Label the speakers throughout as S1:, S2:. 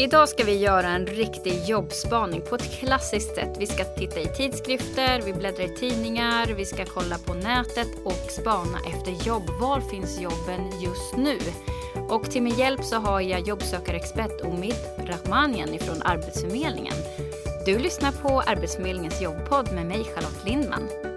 S1: Idag ska vi göra en riktig jobbspaning på ett klassiskt sätt. Vi ska titta i tidskrifter, vi bläddrar i tidningar, vi ska kolla på nätet och spana efter jobb. Var finns jobben just nu? Och till min hjälp så har jag jobbsökarexpert Omid Rahmanian från Arbetsförmedlingen. Du lyssnar på Arbetsförmedlingens jobbpodd med mig Charlotte Lindman.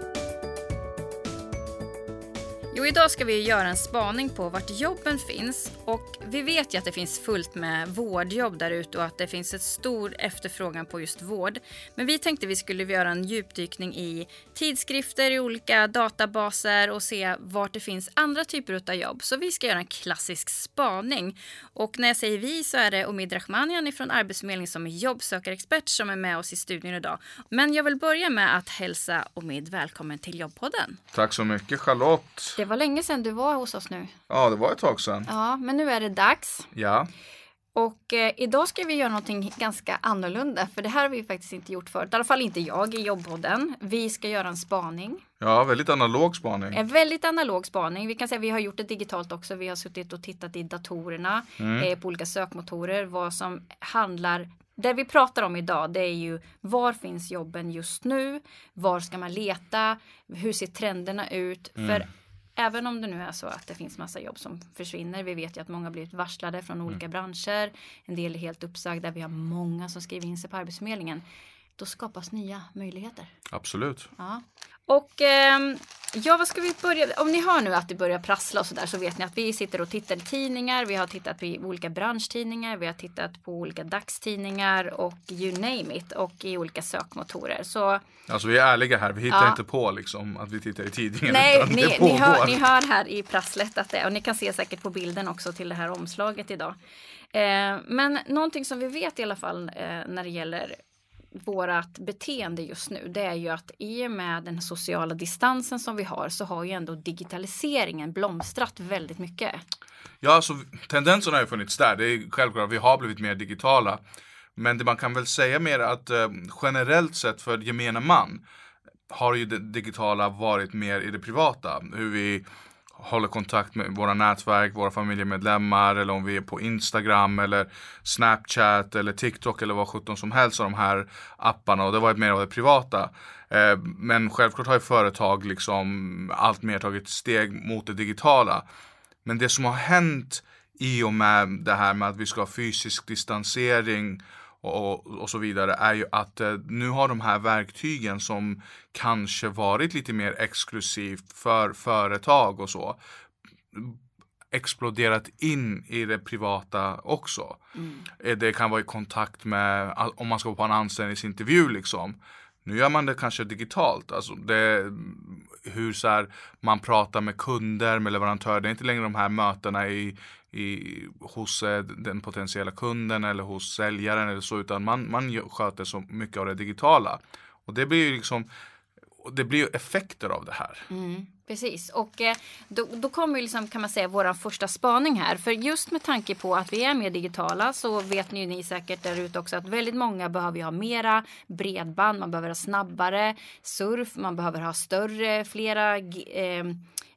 S1: Jo, idag ska vi göra en spaning på vart jobben finns. Och vi vet ju att det finns fullt med vårdjobb där ute och att det finns en stor efterfrågan på just vård. Men vi tänkte vi skulle göra en djupdykning i tidskrifter, i olika databaser och se vart det finns andra typer av jobb. Så vi ska göra en klassisk spaning. Och när jag säger vi så är det Omid Rahmanian från Arbetsförmedlingen som är jobbsökarexpert som är med oss i studion idag. Men jag vill börja med att hälsa Omid välkommen till Jobbpodden.
S2: Tack så mycket Charlotte.
S1: Det var länge sedan du var hos oss nu.
S2: Ja, det var ett tag sedan.
S1: Ja, men nu är det dags.
S2: Ja.
S1: Och eh, idag ska vi göra någonting ganska annorlunda, för det här har vi faktiskt inte gjort förut. I alla fall inte jag i jobbpodden. Vi ska göra en spaning.
S2: Ja, väldigt analog spaning.
S1: En väldigt analog spaning. Vi kan säga att vi har gjort det digitalt också. Vi har suttit och tittat i datorerna, eh, på olika sökmotorer, vad som handlar det vi pratar om idag det är ju var finns jobben just nu? Var ska man leta? Hur ser trenderna ut? För även om det nu är så att det finns massa jobb som försvinner. Vi vet ju att många har blivit varslade från olika branscher. En del är helt uppsagda. Vi har många som skriver in sig på Arbetsförmedlingen. Då skapas nya möjligheter.
S2: Absolut.
S1: Ja. Och ehm, ja, vad ska vi börja? Om ni hör nu att det börjar prassla och sådär så vet ni att vi sitter och tittar i tidningar. Vi har tittat på olika branschtidningar. Vi har tittat på olika dagstidningar och you name it och i olika sökmotorer. Så
S2: Alltså vi är ärliga här. Vi hittar
S1: Ja.
S2: inte på liksom att vi tittar i tidningen.
S1: Nej, ni, ni, hör, ni hör här i prasslet att det är, och ni kan se säkert på bilden också till det här omslaget idag. Eh, men någonting som vi vet i alla fall eh, när det gäller vårat beteende just nu, det är ju att i och med den sociala distansen som vi har så har ju ändå digitaliseringen blomstrat väldigt mycket.
S2: Ja, alltså tendensen har ju funnits där. Det är självklart att vi har blivit mer digitala. Men det man kan väl säga mer att eh, generellt sett för gemene man har ju det digitala varit mer i det privata. Hur vi håller kontakt med våra nätverk, våra familjemedlemmar eller om vi är på Instagram eller Snapchat eller TikTok eller vad sjutton som helst av de här apparna och det har varit mer av det privata. Eh, men självklart har ju företag liksom allt mer tagit steg mot det digitala. Men det som har hänt i och med det här med att vi ska ha fysisk distansering och, och så vidare är ju att eh, nu har de här verktygen som kanske varit lite mer exklusivt för företag och så exploderat in i det privata också. Eh, Det kan vara i kontakt med, om man ska på en anställningsintervju liksom. Nu gör man det kanske digitalt. Alltså det, hur så här, man pratar med kunder, med leverantörer. Det är inte längre de här mötena i, i, hos eh, den potentiella kunden eller hos säljaren eller så. Utan man, man sköter så mycket av det digitala. Och det blir ju liksom och det blir ju effekter av det här.
S1: Precis, och eh, då, då kommer ju liksom, kan man säga vår första spaning här. För just med tanke på att vi är mer digitala så vet ni, ju ni säkert där ute också att väldigt många behöver ha mera bredband, man behöver ha snabbare surf, man behöver ha större, flera eh,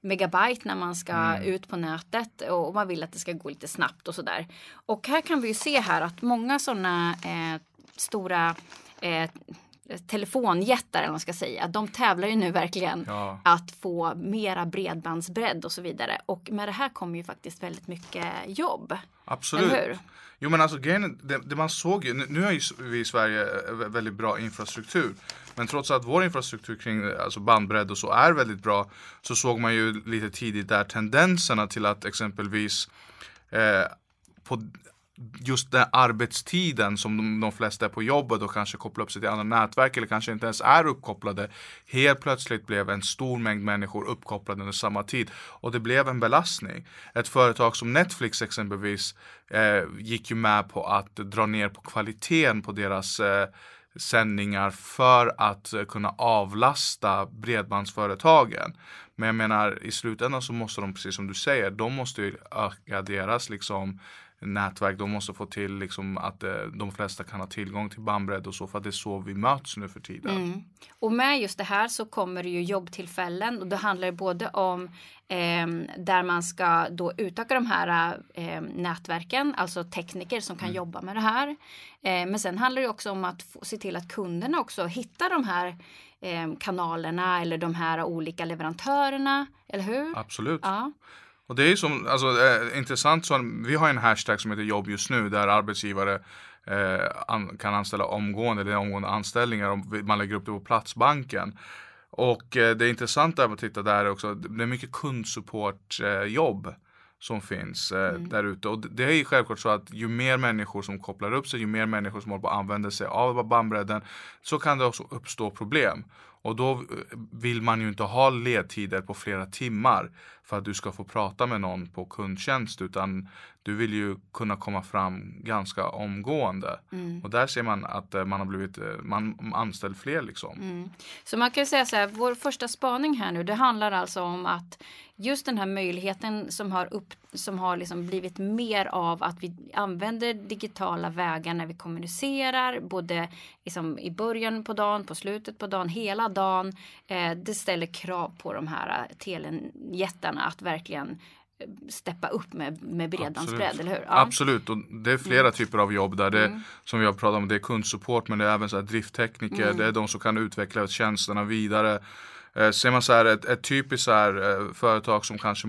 S1: megabyte när man ska ut på nätet och man vill att det ska gå lite snabbt och sådär. Och här kan vi ju se här att många sådana eh, stora eh, telefonjättar eller man ska säga. De tävlar ju nu verkligen
S2: Ja.
S1: att få mera bredbandsbredd och så vidare. Och med det här kommer ju faktiskt väldigt mycket jobb.
S2: Absolut.
S1: Eller hur?
S2: Jo men alltså grejen, det, det man såg ju, nu, har ju vi i Sverige eh, vä- väldigt bra infrastruktur. Men trots att vår infrastruktur kring eh, alltså bandbredd och så är väldigt bra så såg man ju lite tidigt där tendenserna till att exempelvis eh, på just den arbetstiden som de, de flesta är på jobbet och kanske kopplar upp sig till andra nätverk eller kanske inte ens är uppkopplade. Helt plötsligt blev en stor mängd människor uppkopplade under samma tid och det blev en belastning. Ett företag som Netflix exempelvis eh, gick ju med på att dra ner på kvaliteten på deras eh, sändningar för att eh, kunna avlasta bredbandsföretagen. Men jag menar i slutändan så måste de, precis som du säger, de måste ju öka deras liksom nätverk. De måste få till liksom att eh, de flesta kan ha tillgång till bandbredd och så för att det är så vi möts nu för tiden. Mm.
S1: Och med just det här så kommer det ju jobbtillfällen och det handlar både om eh, där man ska då utöka de här eh, nätverken, alltså tekniker som kan mm. jobba med det här. Eh, men sen handlar det också om att få, se till att kunderna också hittar de här eh, kanalerna eller de här olika leverantörerna, eller hur?
S2: Absolut. Ja. Och det är ju som, alltså, eh, intressant, så, vi har en hashtag som heter jobb just nu där arbetsgivare eh, an, kan anställa omgående, det är omgående anställningar om man lägger upp det på Platsbanken. Och eh, det intressanta att titta där också, det är mycket kundsupportjobb. Eh, som finns eh, mm. där ute. Och det är ju självklart så att ju mer människor som kopplar upp sig, ju mer människor som håller på att använda sig av bandbredden så kan det också uppstå problem. Och då eh, vill man ju inte ha ledtider på flera timmar för att du ska få prata med någon på kundtjänst utan du vill ju kunna komma fram ganska omgående. Mm. Och där ser man att eh, man har blivit, eh, man anställt fler liksom. Mm.
S1: Så man kan säga så här, vår första spaning här nu, det handlar alltså om att just den här möjligheten som har, upp, som har liksom blivit mer av att vi använder digitala vägar när vi kommunicerar, både liksom i början på dagen, på slutet på dagen, hela dagen. Eh, det ställer krav på de här telenjättarna att verkligen steppa upp med, med bredbandsbredd, eller hur?
S2: Ja. Absolut, och det är flera mm. typer av jobb där det mm. som vi har pratat om, det är kundsupport men det är även så drifttekniker, mm. det är de som kan utveckla tjänsterna vidare. Eh, ser man så här ett, ett typiskt så här, eh, företag som kanske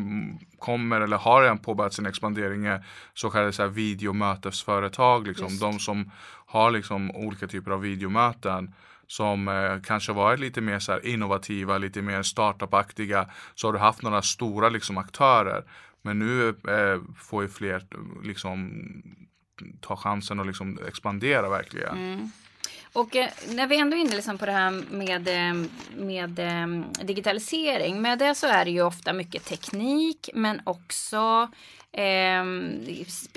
S2: kommer eller har redan påbörjat sin expandering är så kallade så här videomötesföretag, liksom. de som har liksom olika typer av videomöten som eh, kanske varit lite mer så innovativa, lite mer startupaktiga så har du haft några stora liksom, aktörer. Men nu eh, får ju fler eh, liksom, ta chansen och liksom expandera verkligen. Mm.
S1: Och eh, när vi ändå är inne liksom på det här med, eh, med eh, digitalisering. Med det så är det ju ofta mycket teknik men också eh,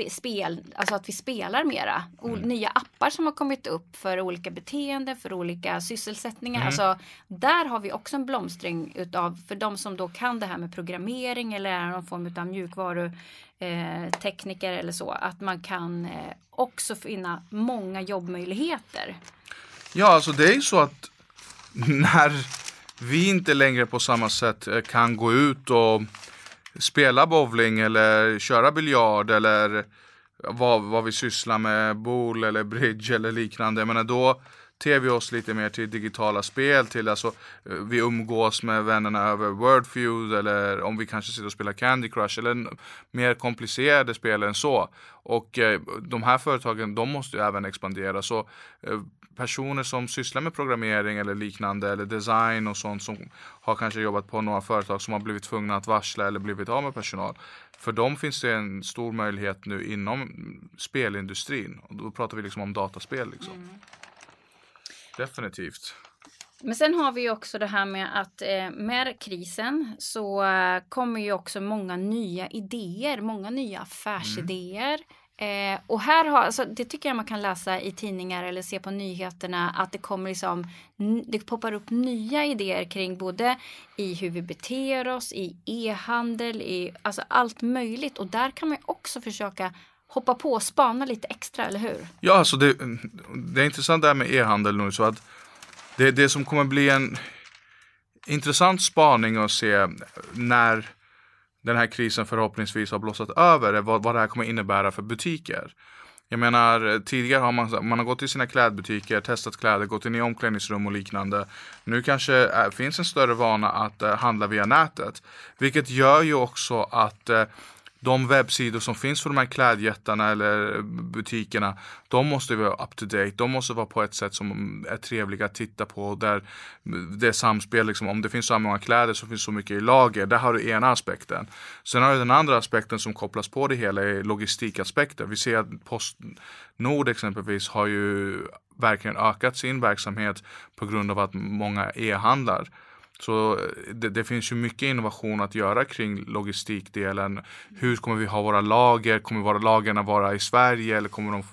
S1: spel, alltså att vi spelar mera. Mm. Nya appar som har kommit upp för olika beteenden, för olika sysselsättningar. Mm. Alltså, där har vi också en blomstring utav, för de som då kan det här med programmering eller är någon form av mjukvaru eh, tekniker eller så, att man kan eh, också finna många jobbmöjligheter.
S2: Ja, alltså det är ju så att när vi inte längre på samma sätt eh, kan gå ut och spela bowling eller köra biljard eller vad, vad vi sysslar med, bowl eller bridge eller liknande. Jag menar då ter vi oss lite mer till digitala spel, till alltså eh, vi umgås med vännerna över Wordfeud eller om vi kanske sitter och spelar Candy Crush eller mer komplicerade spel än så. Och eh, de här företagen, de måste ju även expandera. Så eh, personer som sysslar med programmering eller liknande eller design och sånt som har kanske jobbat på några företag som har blivit tvungna att varsla eller blivit av med personal. För dem finns det en stor möjlighet nu inom spelindustrin. Och då pratar vi liksom om dataspel. Liksom. Mm. Definitivt.
S1: Men sen har vi också det här med att eh, med krisen så eh, kommer ju också många nya idéer, många nya affärsidéer. Mm. Eh, och här har, alltså, det tycker jag man kan läsa i tidningar eller se på nyheterna att det kommer liksom, det poppar upp nya idéer kring både i hur vi beter oss, i e-handel, i alltså allt möjligt. Och där kan man också försöka hoppa på och spana lite extra, eller hur?
S2: Ja, alltså det, det är intressant det här med e-handel nu. Så att det, det som kommer bli en intressant spaning att se när den här krisen förhoppningsvis har blossat över är vad, vad det här kommer innebära för butiker. Jag menar tidigare har man, man har gått till sina klädbutiker, testat kläder, gått in i omklädningsrum och liknande. Nu kanske är, äh, finns en större vana att äh, handla via nätet. Vilket gör ju också att äh, de webbsidor som finns för de här klädjättarna eller butikerna, de måste vara up to date. De måste vara på ett sätt som är trevliga att titta på. Där det är samspel, liksom, om det finns så här många kläder så finns så mycket i lager. Där har du ena aspekten. Sen har du den andra aspekten som kopplas på det hela, är logistikaspekten. Vi ser att Postnord exempelvis har ju verkligen ökat sin verksamhet på grund av att många e-handlar. Så eh, det, det, finns ju mycket innovation att göra kring logistikdelen. Hur kommer vi ha våra lager? Kommer våra lagerna vara i Sverige eller kommer de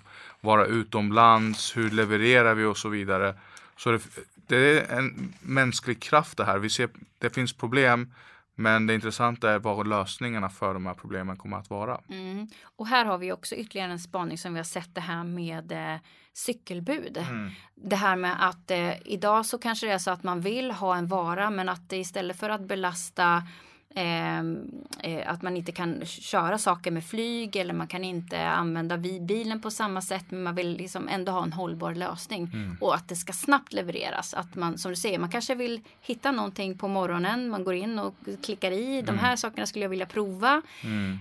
S2: vara utomlands? Hur levererar vi och så vidare. Så det, det är en mänsklig kraft det här. Vi ser det finns problem Men det intressanta är vad lösningarna för de här problemen kommer att vara.
S1: Mm. Och här har vi också ytterligare en spaning som vi har sett det här med eh, cykelbud.
S2: Mm.
S1: Det här med att eh, idag så kanske det är så att man vill ha en vara men att det istället för att belasta Ehm, eh, att man inte kan köra saker med flyg eller man kan inte använda bilen på samma sätt men man vill liksom ändå ha en hållbar lösning mm. och att det ska snabbt levereras. Att man som du säger, man kanske vill hitta någonting på morgonen, man går in och klickar i, mm. de här sakerna skulle jag vilja prova. Mm.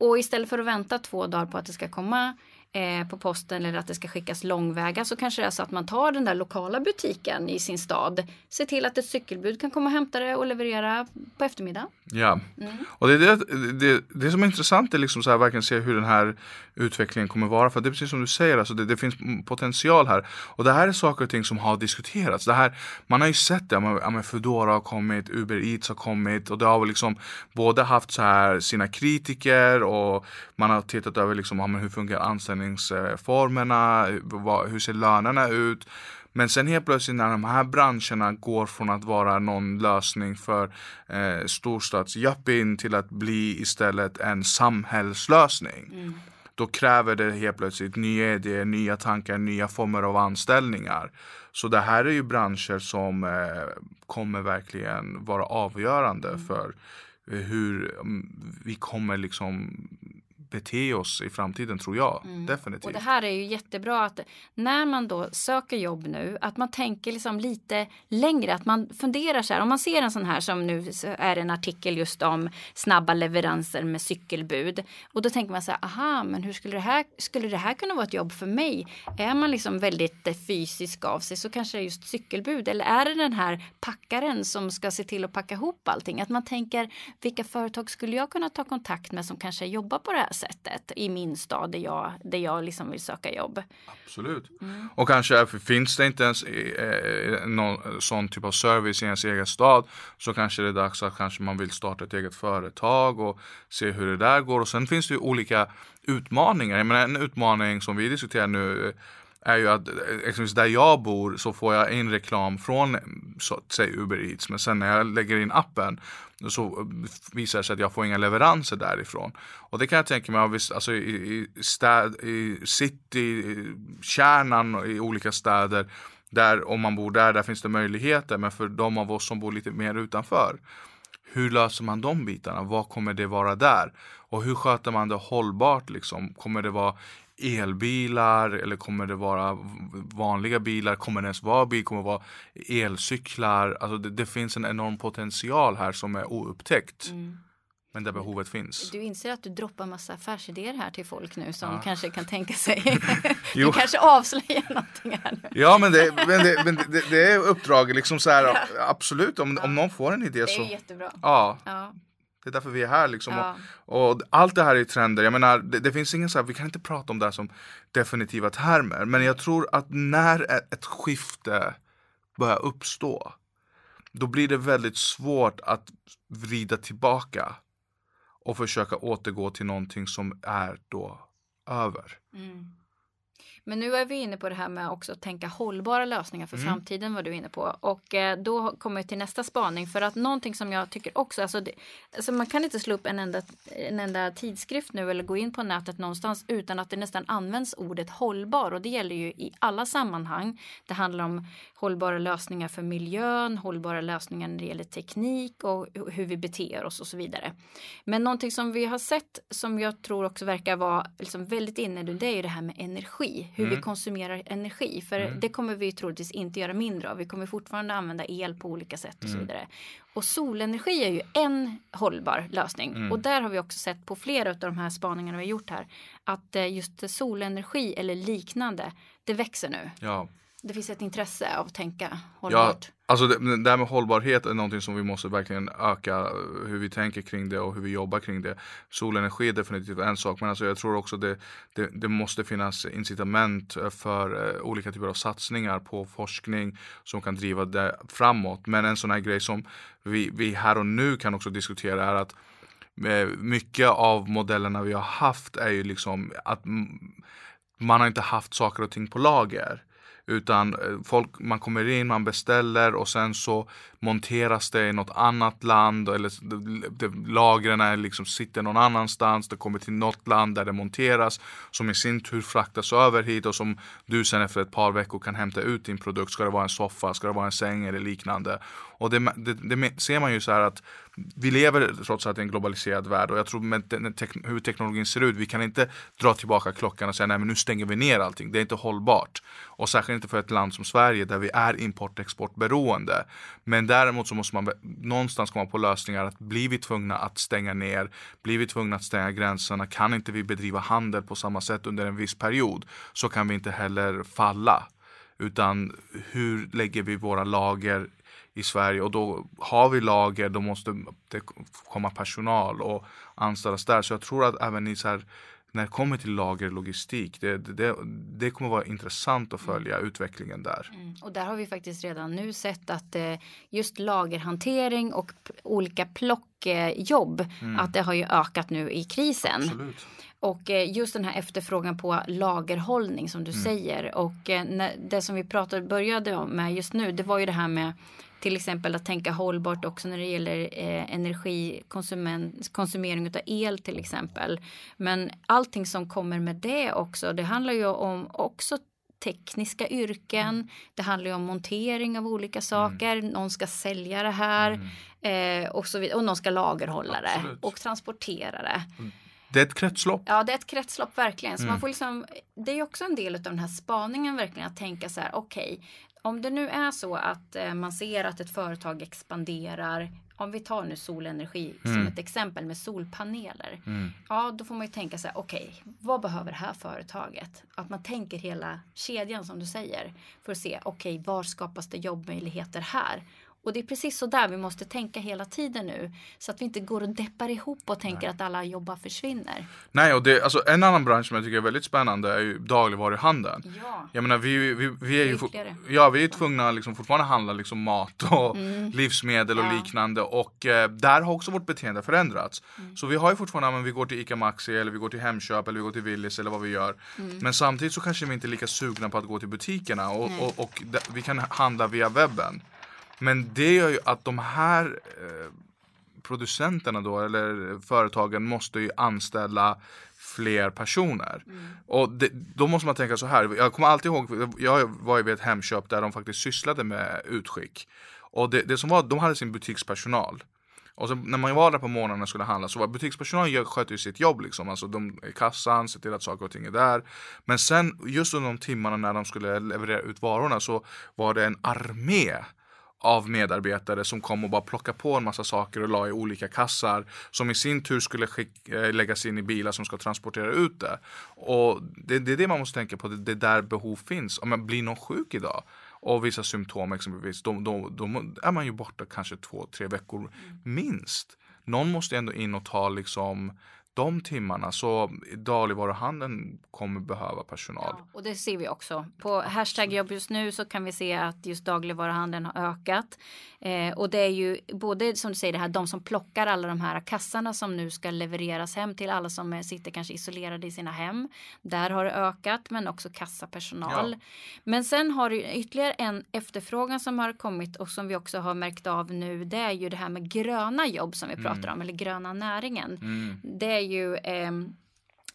S1: Och istället för att vänta två dagar på att det ska komma eh, på posten eller att det ska skickas långväga så kanske det är så att man tar den där lokala butiken i sin stad. Se till att ett cykelbud kan komma och hämta det och leverera på eftermiddagen.
S2: Ja, mm. och det, är det, det, det som är intressant är liksom så här verkligen se hur den här utvecklingen kommer vara. För det är precis som du säger, alltså det, det finns potential här. Och det här är saker och ting som har diskuterats. Det här, man har ju sett det, ja, Foodora har kommit, Uber Eats har kommit och det har liksom både haft så här sina kritiker och man har tittat över liksom, ja, men hur funkar anställningsformerna, hur ser lönerna ut? Men sen helt plötsligt när de här branscherna går från att vara någon lösning för eh, storstadsjuppin till att bli istället en samhällslösning. Mm. Då kräver det helt plötsligt nya idéer, nya tankar, nya former av anställningar. Så det här är ju branscher som eh, kommer verkligen vara avgörande mm. för hur mm, vi kommer liksom bete oss i framtiden tror jag. Mm. Definitivt.
S1: Och det här är ju jättebra att när man då söker jobb nu att man tänker liksom lite längre. Att man funderar så här. Om man ser en sån här som nu är en artikel just om snabba leveranser med cykelbud. Och då tänker man så här. Aha, men hur skulle det här, skulle det här kunna vara ett jobb för mig? Är man liksom väldigt eh, fysisk av sig så kanske det är just cykelbud. Eller är det den här packaren som ska se till att packa ihop allting? Att man tänker vilka företag skulle jag kunna ta kontakt med som kanske jobbar på det här sättet i min stad där jag, där jag liksom vill söka jobb.
S2: Absolut. Mm. Och kanske finns det inte ens eh, någon sån typ av service i ens egen stad så kanske det är dags att kanske man vill starta ett eget företag och se hur det där går. Och sen finns det ju olika utmaningar. Jag menar, en utmaning som vi diskuterar nu är ju att exempelvis där jag bor så får jag in reklam från så, säg Uber Eats men sen när jag lägger in appen så eh, visar det sig att jag får inga leveranser därifrån. Och det kan jag tänka mig, alltså i, i, städ, i city, kärnan i olika städer där om man bor där, där finns det möjligheter men för de av oss som bor lite mer utanför hur löser man de bitarna? Vad kommer det vara där? Och hur sköter man det hållbart liksom? Kommer det vara elbilar eller kommer det vara vanliga bilar? Kommer det ens vara bil? Kommer det vara elcyklar? Alltså det, det finns en enorm potential här som är oupptäckt. Mm. Men där behovet finns.
S1: Du inser att du droppar massa affärsidéer här till folk nu som ja. kanske kan tänka sig. du kanske avslöjar någonting här nu.
S2: Ja men det, men det, men det, det är uppdraget liksom så här. Ja. Absolut om, ja. om någon får en idé så.
S1: Det är jättebra.
S2: Ja. Det är därför vi är här liksom. Ja. Och, och, allt det här är trender. Jag menar, det, det, finns ingen så här, vi kan inte prata om det här som definitiva termer. Men jag tror att när ett skifte börjar uppstå. Då blir det väldigt svårt att vrida tillbaka. Och försöka återgå till någonting som är då över. Mm.
S1: Men nu är vi inne på det här med också att tänka hållbara lösningar för mm. framtiden var du inne på. Och eh, då kommer vi till nästa spaning för att någonting som jag tycker också, alltså, det, alltså man kan inte slå upp en enda, en enda tidskrift nu eller gå in på nätet någonstans utan att det nästan används ordet hållbar och det gäller ju i alla sammanhang. Det handlar om hållbara lösningar för miljön, hållbara lösningar när det gäller teknik och hur vi beter oss och så vidare. Men någonting som vi har sett som jag tror också verkar vara liksom väldigt inne nu, det är ju det här med energi hur mm. vi konsumerar energi. För mm. det kommer vi troligtvis inte göra mindre av. Vi kommer fortfarande använda el på olika sätt och så mm. vidare. Och solenergi är ju en hållbar lösning. Mm. Och där har vi också sett på flera av de här spaningarna vi har gjort här. Att eh, just solenergi eller liknande, det växer nu.
S2: Ja
S1: det finns ett intresse av att tänka hållbart.
S2: Ja, alltså det, det här med hållbarhet är någonting som vi måste verkligen öka hur vi tänker kring det och hur vi jobbar kring det. Solenergi är definitivt en sak men alltså jag tror också det, det, det måste finnas incitament för uh, olika typer av satsningar på forskning som kan driva det framåt. Men en sån här grej som vi, vi här och nu kan också diskutera är att mycket av modellerna vi har haft är ju liksom att man har inte haft saker och ting på lager. Utan eh, folk, man kommer in, man beställer och sen så monteras det i något annat land eller lagren liksom sitter någon annanstans. Det kommer till något land där det monteras som i sin tur fraktas över hit och som du sen efter ett par veckor kan hämta ut din produkt. Ska det vara en soffa, ska det vara en säng eller liknande. Och det, det, det ser man ju så här att vi lever trots allt i en globaliserad värld och jag tror med hur teknologin ser ut, vi kan inte dra tillbaka klockan och säga nej men nu stänger vi ner allting. Det är inte hållbart. Och särskilt inte för ett land som Sverige där vi är import och exportberoende. Men däremot så måste man någonstans komma på lösningar att blir vi tvungna att stänga ner, blir vi tvungna att stänga gränserna, kan inte vi bedriva handel på samma sätt under en viss period så kan vi inte heller falla. Utan hur lägger vi våra lager i Sverige och då har vi lager, då måste det komma personal och anställas där. Så jag tror att även i så här, när det kommer till lagerlogistik, det, det, det kommer vara intressant att följa mm. utvecklingen där.
S1: Mm. Och där har vi faktiskt redan nu sett att eh, just lagerhantering och olika plockjobb, mm. att det har ju ökat nu i krisen.
S2: Absolut.
S1: Och eh, just den här efterfrågan på lagerhållning som du mm. säger och eh, det som vi pratade, började med just nu, det var ju det här med till exempel att tänka hållbart också när det gäller eh, energikonsumering av el till exempel. Men allting som kommer med det också, det handlar ju om också tekniska yrken. Mm. Det handlar ju om montering av olika saker. Mm. Någon ska sälja det här mm. eh, och, så vidare, och någon ska lagerhålla det och transportera det.
S2: Det är ett kretslopp.
S1: Ja, det är ett kretslopp verkligen. Så man mm. får liksom, det är också en del av den här spaningen verkligen att tänka så här, okej, okay, om det nu är så att eh, man ser att ett företag expanderar om vi tar nu solenergi mm. som ett exempel med solpaneler. Mm. Ja, då får man ju tänka sig, okej, okay, vad behöver det här företaget? Att man tänker hela kedjan som du säger för att se, okej, okay, var skapas det jobbmöjligheter här? Och det är precis så där vi måste tänka hela tiden nu. Så att vi inte går och deppar ihop och tänker Nej. att alla jobbar försvinner.
S2: Nej, och det, alltså, en annan bransch som jag tycker är väldigt spännande är ju dagligvaruhandeln.
S1: Ja.
S2: Jag menar, vi, vi, vi är ju ja, vi är tvungna liksom fortfarande handla liksom mat och mm. livsmedel och ja. liknande. Och eh, där har också vårt beteende förändrats. Mm. Så vi har ju fortfarande, men vi går till ICA Maxi eller vi går till Hemköp eller vi går till Willys eller vad vi gör. Mm. Men samtidigt så kanske vi inte är lika sugna på att gå till butikerna och, och, och, och vi kan handla via webben. Men det gör ju att de här eh, producenterna då, eller företagen måste ju anställa fler personer. Mm. Och det, då måste man tänka så här, jag kommer alltid ihåg, jag var ju vid ett Hemköp där de faktiskt sysslade med utskick. Och det, det som var, de hade sin butikspersonal. Och så när man var där på morgonen och skulle handla så var butikspersonalen skötte ju sitt jobb liksom. Alltså de i kassan, se till att saker och ting är där. Men sen just under de timmarna när de skulle leverera ut varorna så var det en armé av medarbetare som kom och bara plockade på en massa saker och la i olika kassar som i sin tur skulle eh, läggas in i bilar som ska transportera ut det. Och det, det är det man måste tänka på, det, det är där behov finns. Om man blir någon sjuk idag och vissa symptom exempelvis, då, då, då är man ju borta kanske två, tre veckor minst. Någon måste ändå in och ta liksom de timmarna så dagligvaruhandeln kommer behöva personal. Ja,
S1: och det ser vi också. På hashtag jobb just nu så kan vi se att just dagligvaruhandeln har ökat. Eh, och det är ju både som du säger det här de som plockar alla de här kassarna som nu ska levereras hem till alla som sitter kanske isolerade i sina hem. Där har det ökat men också kassapersonal. Ja. Men sen har det ytterligare en efterfrågan som har kommit och som vi också har märkt av nu. Det är ju det här med gröna jobb som vi pratar mm. om eller gröna näringen. Mm. Det är ju eh,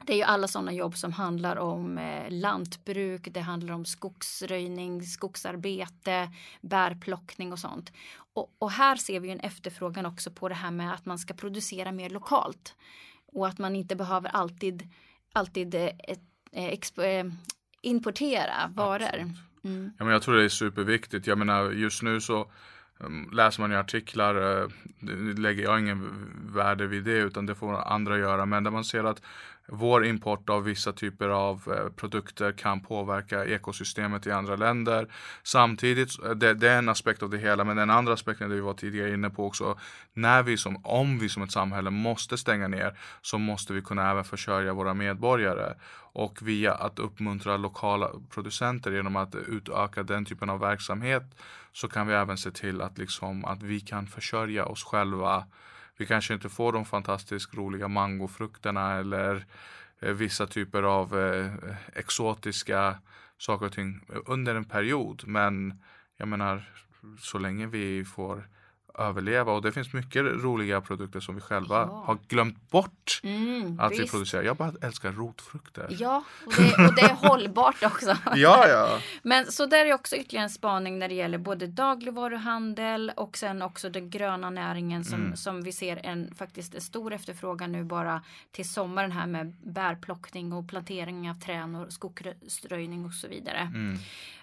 S1: det är ju alla sådana jobb som handlar om eh, lantbruk, det handlar om skogsröjning, skogsarbete, bärplockning och sånt. Och, och, här ser vi en efterfrågan också på det här med att man ska producera mer lokalt. Och att man inte behöver alltid, alltid eh, eh, eh importera varor.
S2: Mm. Ja, men jag tror det är superviktigt. Jag menar just nu så Ehm, läser man ju artiklar, eh, lägger jag ingen värde vid det utan det får andra göra. Men där man ser att vår import av vissa typer av eh, produkter kan påverka ekosystemet i andra länder. Samtidigt, eh, det, det, är en aspekt av det hela, men den andra aspekten det vi var tidigare inne på också, när vi som, om vi som ett samhälle måste stänga ner så måste vi kunna även försörja våra medborgare. Och via att uppmuntra lokala producenter genom att utöka den typen av verksamhet så kan vi även se till att, liksom, att vi kan försörja oss själva vi kanske inte får de fantastiskt roliga mangofrukterna eller eh, vissa typer av eh, exotiska saker och ting under en period. Men jag menar, så länge vi får överleva och det finns mycket roliga produkter som vi själva
S1: Ja.
S2: har glömt bort
S1: Mm,
S2: att vi
S1: visst.
S2: producerar. Jag bara älskar rotfrukter.
S1: Ja, och det, och det är hållbart också.
S2: ja. ja.
S1: Men så där är också ytterligare en spaning när det gäller både dagligvaruhandel och sen också den gröna näringen som,
S2: Mm.
S1: som vi ser en faktiskt en stor efterfrågan nu bara till sommaren här med bärplockning och plantering av träd och skogsröjning och så vidare.
S2: Mm.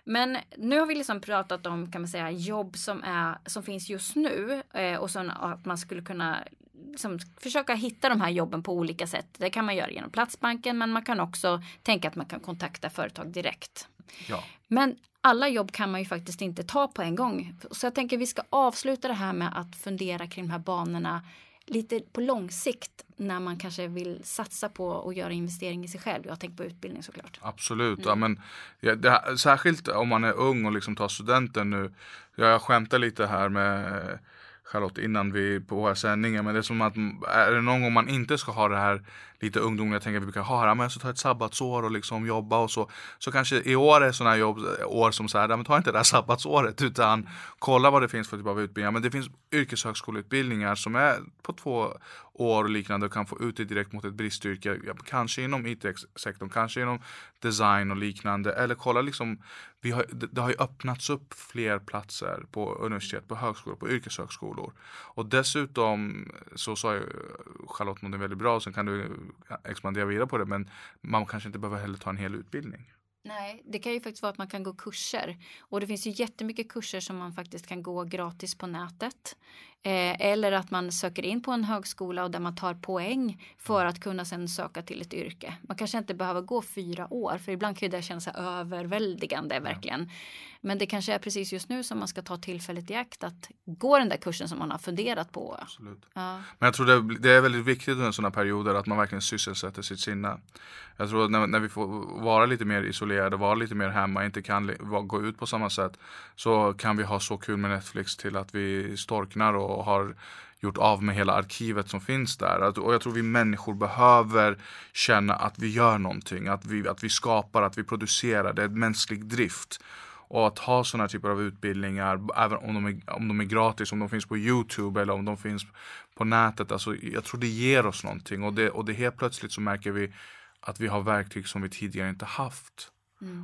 S1: Men nu har vi liksom pratat om kan man säga jobb som, är, som finns just nu eh, och sen att man skulle kunna liksom, försöka hitta de här jobben på olika sätt. Det kan man göra genom Platsbanken men man kan också tänka att man kan kontakta företag direkt.
S2: ja.
S1: Men alla jobb kan man ju faktiskt inte ta på en gång. Så jag tänker vi ska avsluta det här med att fundera kring de här banorna lite på lång sikt när man kanske vill satsa på att göra investering i sig själv. Jag tänker på utbildning såklart.
S2: Absolut.
S1: Mm.
S2: Ja, men, ja, det, särskilt om man är ung och liksom tar studenten nu. Jag skämtar lite här med Charlotte innan vi på våra sändningar. Men det är som att är det någon gång man inte ska ha det här lite ungdomliga tänker att vi brukar ha här. Men så ta ett sabbatsår och liksom jobba och så. Så kanske i år är sådana jobb, eh, år som så här, "Ja, men ta inte det här sabbatsåret utan kolla vad det finns för typ av utbildningar. Men det finns yrkeshögskoleutbildningar som är på två år och liknande och kan få ut det direkt mot ett bristyrke. Ja, Kanske inom IT-sektorn, kanske inom design och liknande. Eller kolla liksom, vi har, det, har ju öppnats upp fler platser på universitet, på högskolor, på yrkeshögskolor. Och dessutom så sa ju Charlotte något väldigt bra, sen kan du expandera vidare på det. Men man kanske inte behöver heller ta en hel utbildning.
S1: Nej, det kan ju faktiskt vara att man kan gå kurser. Och det finns ju jättemycket kurser som man faktiskt kan gå gratis på nätet. Eh, eller att man söker in på en högskola och där man tar poäng för att kunna sen söka till ett yrke. Man kanske inte behöver gå fyra år, för ibland kan ju det kännas överväldigande verkligen. Men det kanske är precis just nu som man ska ta tillfället i akt att gå den där kursen som man har funderat på.
S2: Absolut.
S1: Ja.
S2: Men jag tror det, det är väldigt viktigt under sådana perioder att man verkligen sysselsätter sitt sinne. Jag tror att när, när vi får vara lite mer isolerade, vara lite mer hemma, inte kan gå ut på samma sätt. Så kan vi ha så kul med Netflix till att vi storknar och har gjort av med hela arkivet som finns där. Och jag tror vi människor behöver känna att vi gör någonting, att vi, att vi skapar, att vi producerar. Det är en mänsklig drift. Och att ha sådana typer av utbildningar, även om de, är, om de är gratis, om de finns på Youtube eller om de finns på nätet. Alltså, jag tror det ger oss någonting och det, och det helt plötsligt så märker vi att vi har verktyg som vi tidigare inte haft.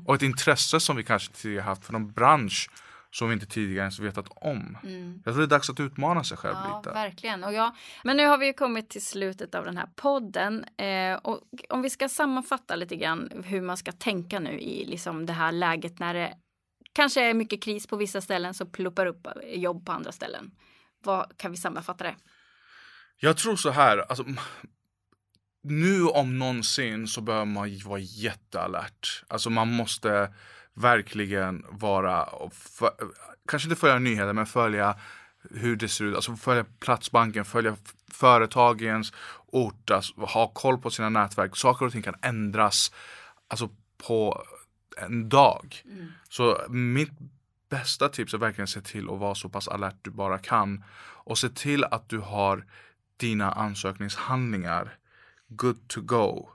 S2: Och ett intresse som vi kanske tidigare haft för någon bransch som vi inte tidigare ens vetat om. Jag tror det är dags att utmana sig själv
S1: Ja,
S2: lite.
S1: verkligen. Och ja, men nu har vi ju kommit till slutet av den här podden. Eh, och om vi ska sammanfatta lite grann hur man ska tänka nu i liksom det här läget när det kanske är mycket kris på vissa ställen så pluppar upp jobb på andra ställen. Vad kan vi sammanfatta det?
S2: Jag tror så här, alltså, nu om någonsin så behöver man vara jättealert. Alltså man måste verkligen vara, och för, kanske inte följa nyheter men följa hur det ser ut, alltså följa Platsbanken, följa företagens ort, alltså, ha koll på sina nätverk. Saker och ting kan ändras alltså på en dag. Så mitt bästa tips är verkligen se till att vara så pass alert du bara kan. Och se till att du har dina ansökningshandlingar good to go.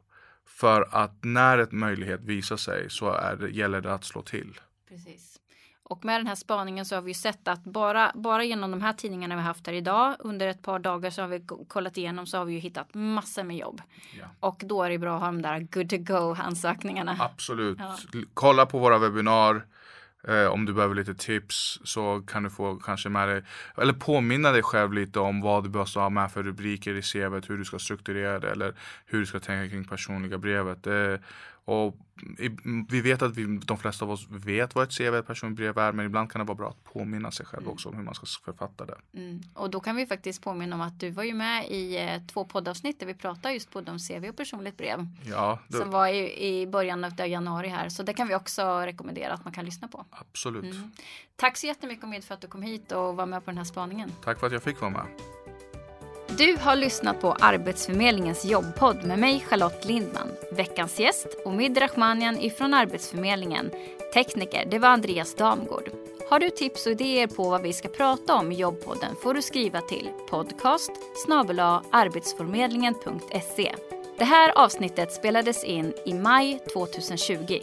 S2: För att när ett möjlighet visar sig så är det, gäller det att slå till.
S1: Precis. Och med den här spaningen så har vi sett att bara, bara genom de här tidningarna vi haft här idag under ett par dagar så har vi ko- kollat igenom så har vi ju hittat massor med jobb.
S2: Ja.
S1: Och då är det bra att ha de där good to go ansökningarna.
S2: Absolut.
S1: Ja.
S2: Kolla på våra webbinar. Eh, om du behöver lite tips så kan du få kanske med dig, eller påminna dig själv lite om vad du behöver ha med för rubriker i CVt, hur du ska strukturera det eller hur du ska tänka kring personliga brevet. Eh, och vi vet att vi, de flesta av oss vet vad ett CV, ett personligt brev är, men ibland kan det vara bra att påminna sig själv också om hur man ska författa det.
S1: Mm. Och då kan vi faktiskt påminna om att du var ju med i eh, två poddavsnitt där vi pratade just både om CV och personligt brev.
S2: Ja, det,
S1: Som var i, i början av januari här. Så det kan vi också rekommendera att man kan lyssna på.
S2: absolut.
S1: Tack så jättemycket Omid för att du kom hit och var med på den här spaningen.
S2: Tack för att jag fick vara med.
S1: Du har lyssnat på Arbetsförmedlingens jobbpodd med mig Charlotte Lindman. Veckans gäst Omid Rahmanian ifrån Arbetsförmedlingen. Tekniker, det var Andreas Damgård. Har du tips och idéer på vad vi ska prata om i jobbpodden får du skriva till podcast arbetsförmedlingen.se. Det här avsnittet spelades in i maj 2020.